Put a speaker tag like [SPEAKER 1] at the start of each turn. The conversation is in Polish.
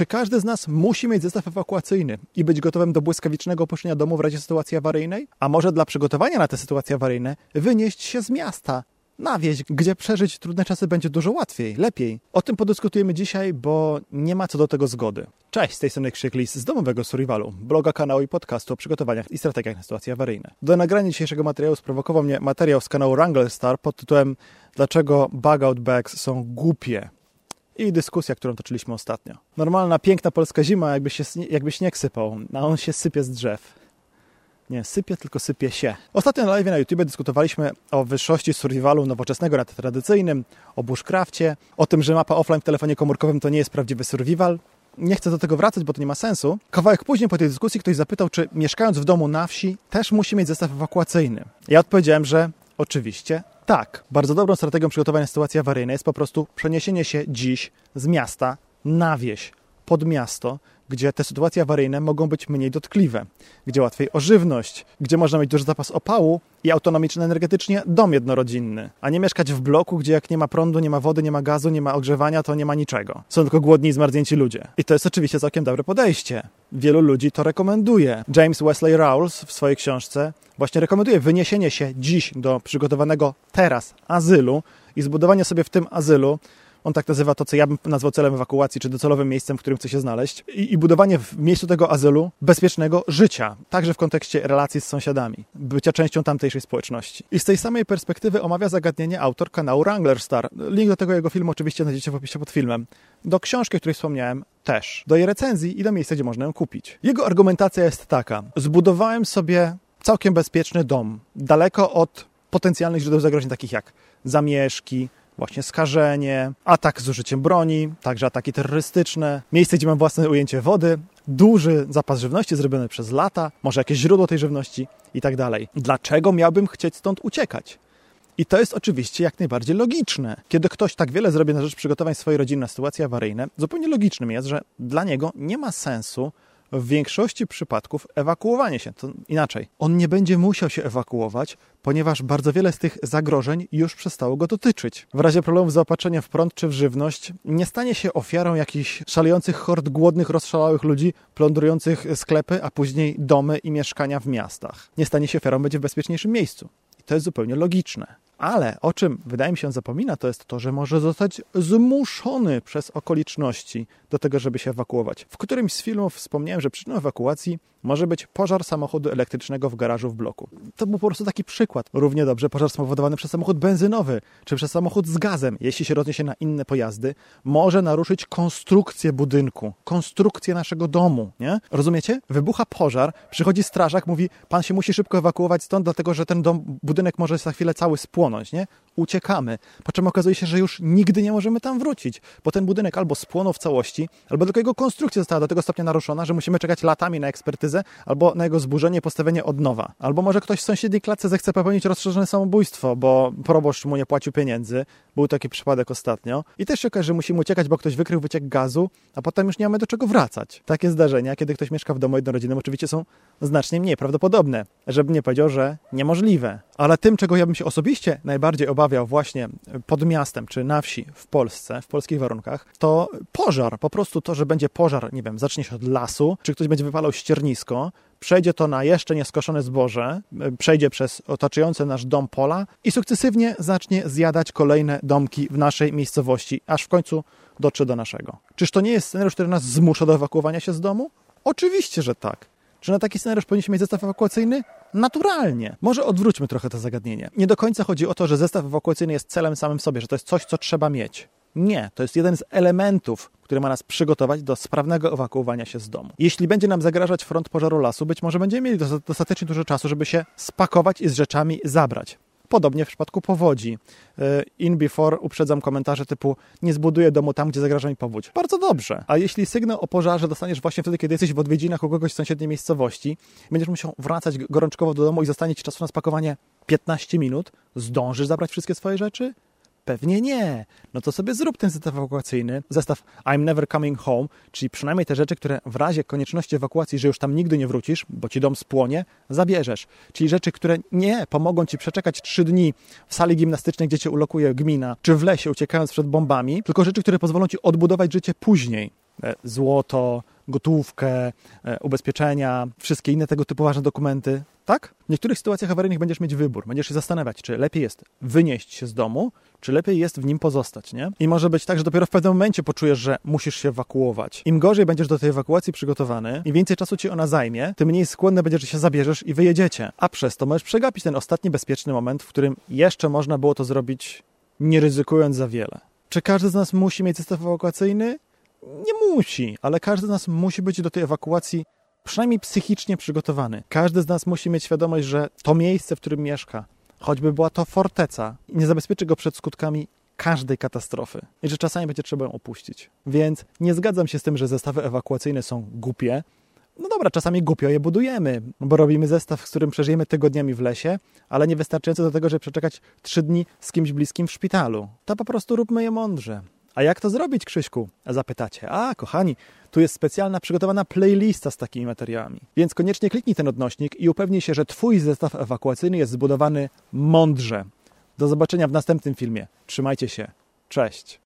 [SPEAKER 1] Czy każdy z nas musi mieć zestaw ewakuacyjny i być gotowym do błyskawicznego opuszczenia domu w razie sytuacji awaryjnej? A może dla przygotowania na te sytuacje awaryjne wynieść się z miasta, na wieś, gdzie przeżyć trudne czasy będzie dużo łatwiej, lepiej. O tym podyskutujemy dzisiaj, bo nie ma co do tego zgody. Cześć, z tej strony Krzyklis z domowego Survivalu, bloga, kanału i podcastu o przygotowaniach i strategiach na sytuacje awaryjne. Do nagrania dzisiejszego materiału sprowokował mnie materiał z kanału Wrangler Star pod tytułem Dlaczego bug out bags są głupie? I dyskusja, którą toczyliśmy ostatnio. Normalna, piękna polska zima, jakby, się, jakby śnieg sypał, a on się sypie z drzew. Nie sypie, tylko sypie się. Ostatnio na live na YouTube dyskutowaliśmy o wyższości survivalu nowoczesnego nad tradycyjnym, o bushcrafcie, o tym, że mapa offline w telefonie komórkowym to nie jest prawdziwy survival. Nie chcę do tego wracać, bo to nie ma sensu. Kawałek później po tej dyskusji ktoś zapytał, czy mieszkając w domu na wsi też musi mieć zestaw ewakuacyjny. Ja odpowiedziałem, że oczywiście tak. Bardzo dobrą strategią przygotowania sytuacji awaryjnej jest po prostu przeniesienie się dziś z miasta na wieś, pod miasto, gdzie te sytuacje awaryjne mogą być mniej dotkliwe, gdzie łatwiej o żywność, gdzie można mieć duży zapas opału i autonomiczny energetycznie dom jednorodzinny, a nie mieszkać w bloku, gdzie jak nie ma prądu, nie ma wody, nie ma gazu, nie ma ogrzewania, to nie ma niczego. Są tylko głodni i zmarznięci ludzie. I to jest oczywiście całkiem dobre podejście. Wielu ludzi to rekomenduje. James Wesley Rawls w swojej książce właśnie rekomenduje wyniesienie się dziś do przygotowanego teraz azylu i zbudowanie sobie w tym azylu on tak nazywa to, co ja bym nazwał celem ewakuacji, czy docelowym miejscem, w którym chce się znaleźć. I, I, budowanie w miejscu tego azylu bezpiecznego życia, także w kontekście relacji z sąsiadami, bycia częścią tamtejszej społeczności. I z tej samej perspektywy omawia zagadnienie autor kanału Wrangler Star. Link do tego jego filmu oczywiście znajdziecie w opisie pod filmem. Do książki, o której wspomniałem, też. Do jej recenzji i do miejsca, gdzie można ją kupić. Jego argumentacja jest taka. Zbudowałem sobie całkiem bezpieczny dom, daleko od potencjalnych źródeł zagrożeń, takich jak zamieszki, właśnie skażenie, atak z użyciem broni, także ataki terrorystyczne, miejsce, gdzie mam własne ujęcie wody, duży zapas żywności zrobiony przez lata, może jakieś źródło tej żywności i tak dalej. Dlaczego miałbym chcieć stąd uciekać? I to jest oczywiście jak najbardziej logiczne. Kiedy ktoś tak wiele zrobi na rzecz przygotowań swojej rodziny na sytuacje awaryjne, zupełnie logicznym jest, że dla niego nie ma sensu w większości przypadków ewakuowanie się. To inaczej. On nie będzie musiał się ewakuować, ponieważ bardzo wiele z tych zagrożeń już przestało go dotyczyć. W razie problemów zaopatrzenia w prąd czy w żywność, nie stanie się ofiarą jakichś szalejących hord głodnych, rozszalałych ludzi, plądrujących sklepy, a później domy i mieszkania w miastach. Nie stanie się ofiarą, będzie w bezpieczniejszym miejscu. I to jest zupełnie logiczne. Ale o czym wydaje mi się zapomina, to jest to, że może zostać zmuszony przez okoliczności do tego, żeby się ewakuować. W którymś z filmów wspomniałem, że przyczyną ewakuacji może być pożar samochodu elektrycznego w garażu w bloku. To był po prostu taki przykład. Równie dobrze pożar spowodowany przez samochód benzynowy czy przez samochód z gazem, jeśli się rozniesie na inne pojazdy, może naruszyć konstrukcję budynku, konstrukcję naszego domu. Nie? Rozumiecie? Wybucha pożar, przychodzi strażak, mówi: Pan się musi szybko ewakuować stąd, dlatego że ten dom, budynek może za chwilę cały spłonąć. Nie? Uciekamy. Po czym okazuje się, że już nigdy nie możemy tam wrócić, bo ten budynek albo spłonął w całości, albo tylko jego konstrukcja została do tego stopnia naruszona, że musimy czekać latami na ekspertyzę albo na jego zburzenie, postawienie od nowa. Albo może ktoś w sąsiedniej klatce zechce popełnić rozszerzone samobójstwo, bo proboszcz mu nie płacił pieniędzy. Był taki przypadek ostatnio. I też się okaże, że musimy uciekać, bo ktoś wykrył wyciek gazu, a potem już nie mamy do czego wracać. Takie zdarzenia, kiedy ktoś mieszka w domu jednorodzinnym, oczywiście są znacznie mniej prawdopodobne. Żeby nie powiedział, że niemożliwe. Ale tym, czego ja bym się osobiście najbardziej obawiał właśnie pod miastem czy na wsi w Polsce, w polskich warunkach, to pożar. Po prostu to, że będzie pożar, nie wiem, zacznie się od lasu, czy ktoś będzie wypalał ściernisko, przejdzie to na jeszcze nieskoszone zboże, przejdzie przez otaczające nasz dom pola i sukcesywnie zacznie zjadać kolejne domki w naszej miejscowości, aż w końcu dotrze do naszego. Czyż to nie jest scenariusz, który nas zmusza do ewakuowania się z domu? Oczywiście, że tak. Czy na taki scenariusz powinniśmy mieć zestaw ewakuacyjny? Naturalnie. Może odwróćmy trochę to zagadnienie. Nie do końca chodzi o to, że zestaw ewakuacyjny jest celem samym sobie, że to jest coś, co trzeba mieć. Nie, to jest jeden z elementów, który ma nas przygotować do sprawnego ewakuowania się z domu. Jeśli będzie nam zagrażać front pożaru lasu, być może będziemy mieli dostatecznie dużo czasu, żeby się spakować i z rzeczami zabrać. Podobnie w przypadku powodzi. E, in before uprzedzam komentarze typu nie zbuduję domu tam, gdzie zagraża mi powódź. Bardzo dobrze. A jeśli sygnał o pożarze dostaniesz właśnie wtedy, kiedy jesteś w odwiedzinach u kogoś w sąsiedniej miejscowości, będziesz musiał wracać gorączkowo do domu i zostanie ci czasu na spakowanie 15 minut, zdążysz zabrać wszystkie swoje rzeczy? Pewnie nie. No to sobie zrób ten zestaw ewakuacyjny, zestaw I'm never coming home, czyli przynajmniej te rzeczy, które w razie konieczności ewakuacji, że już tam nigdy nie wrócisz, bo ci dom spłonie, zabierzesz. Czyli rzeczy, które nie pomogą ci przeczekać trzy dni w sali gimnastycznej, gdzie cię ulokuje gmina, czy w lesie uciekając przed bombami, tylko rzeczy, które pozwolą ci odbudować życie później złoto, gotówkę, e, ubezpieczenia, wszystkie inne tego typu ważne dokumenty. Tak? W niektórych sytuacjach awaryjnych będziesz mieć wybór. Będziesz się zastanawiać, czy lepiej jest wynieść się z domu, czy lepiej jest w nim pozostać, nie? I może być tak, że dopiero w pewnym momencie poczujesz, że musisz się ewakuować. Im gorzej będziesz do tej ewakuacji przygotowany, im więcej czasu ci ona zajmie, tym mniej skłonny będziesz, że się zabierzesz i wyjedziecie. A przez to możesz przegapić ten ostatni bezpieczny moment, w którym jeszcze można było to zrobić nie ryzykując za wiele. Czy każdy z nas musi mieć zestaw ewakuacyjny? Nie musi, ale każdy z nas musi być do tej ewakuacji przynajmniej psychicznie przygotowany. Każdy z nas musi mieć świadomość, że to miejsce, w którym mieszka, choćby była to forteca, nie zabezpieczy go przed skutkami każdej katastrofy i że czasami będzie trzeba ją opuścić. Więc nie zgadzam się z tym, że zestawy ewakuacyjne są głupie. No dobra, czasami głupio je budujemy, bo robimy zestaw, z którym przeżyjemy tygodniami w lesie, ale nie wystarczająco do tego, żeby przeczekać trzy dni z kimś bliskim w szpitalu. To po prostu róbmy je mądrze. A jak to zrobić, Krzyśku? Zapytacie. A, kochani, tu jest specjalna przygotowana playlista z takimi materiałami. Więc koniecznie kliknij ten odnośnik i upewnij się, że Twój zestaw ewakuacyjny jest zbudowany mądrze. Do zobaczenia w następnym filmie. Trzymajcie się. Cześć.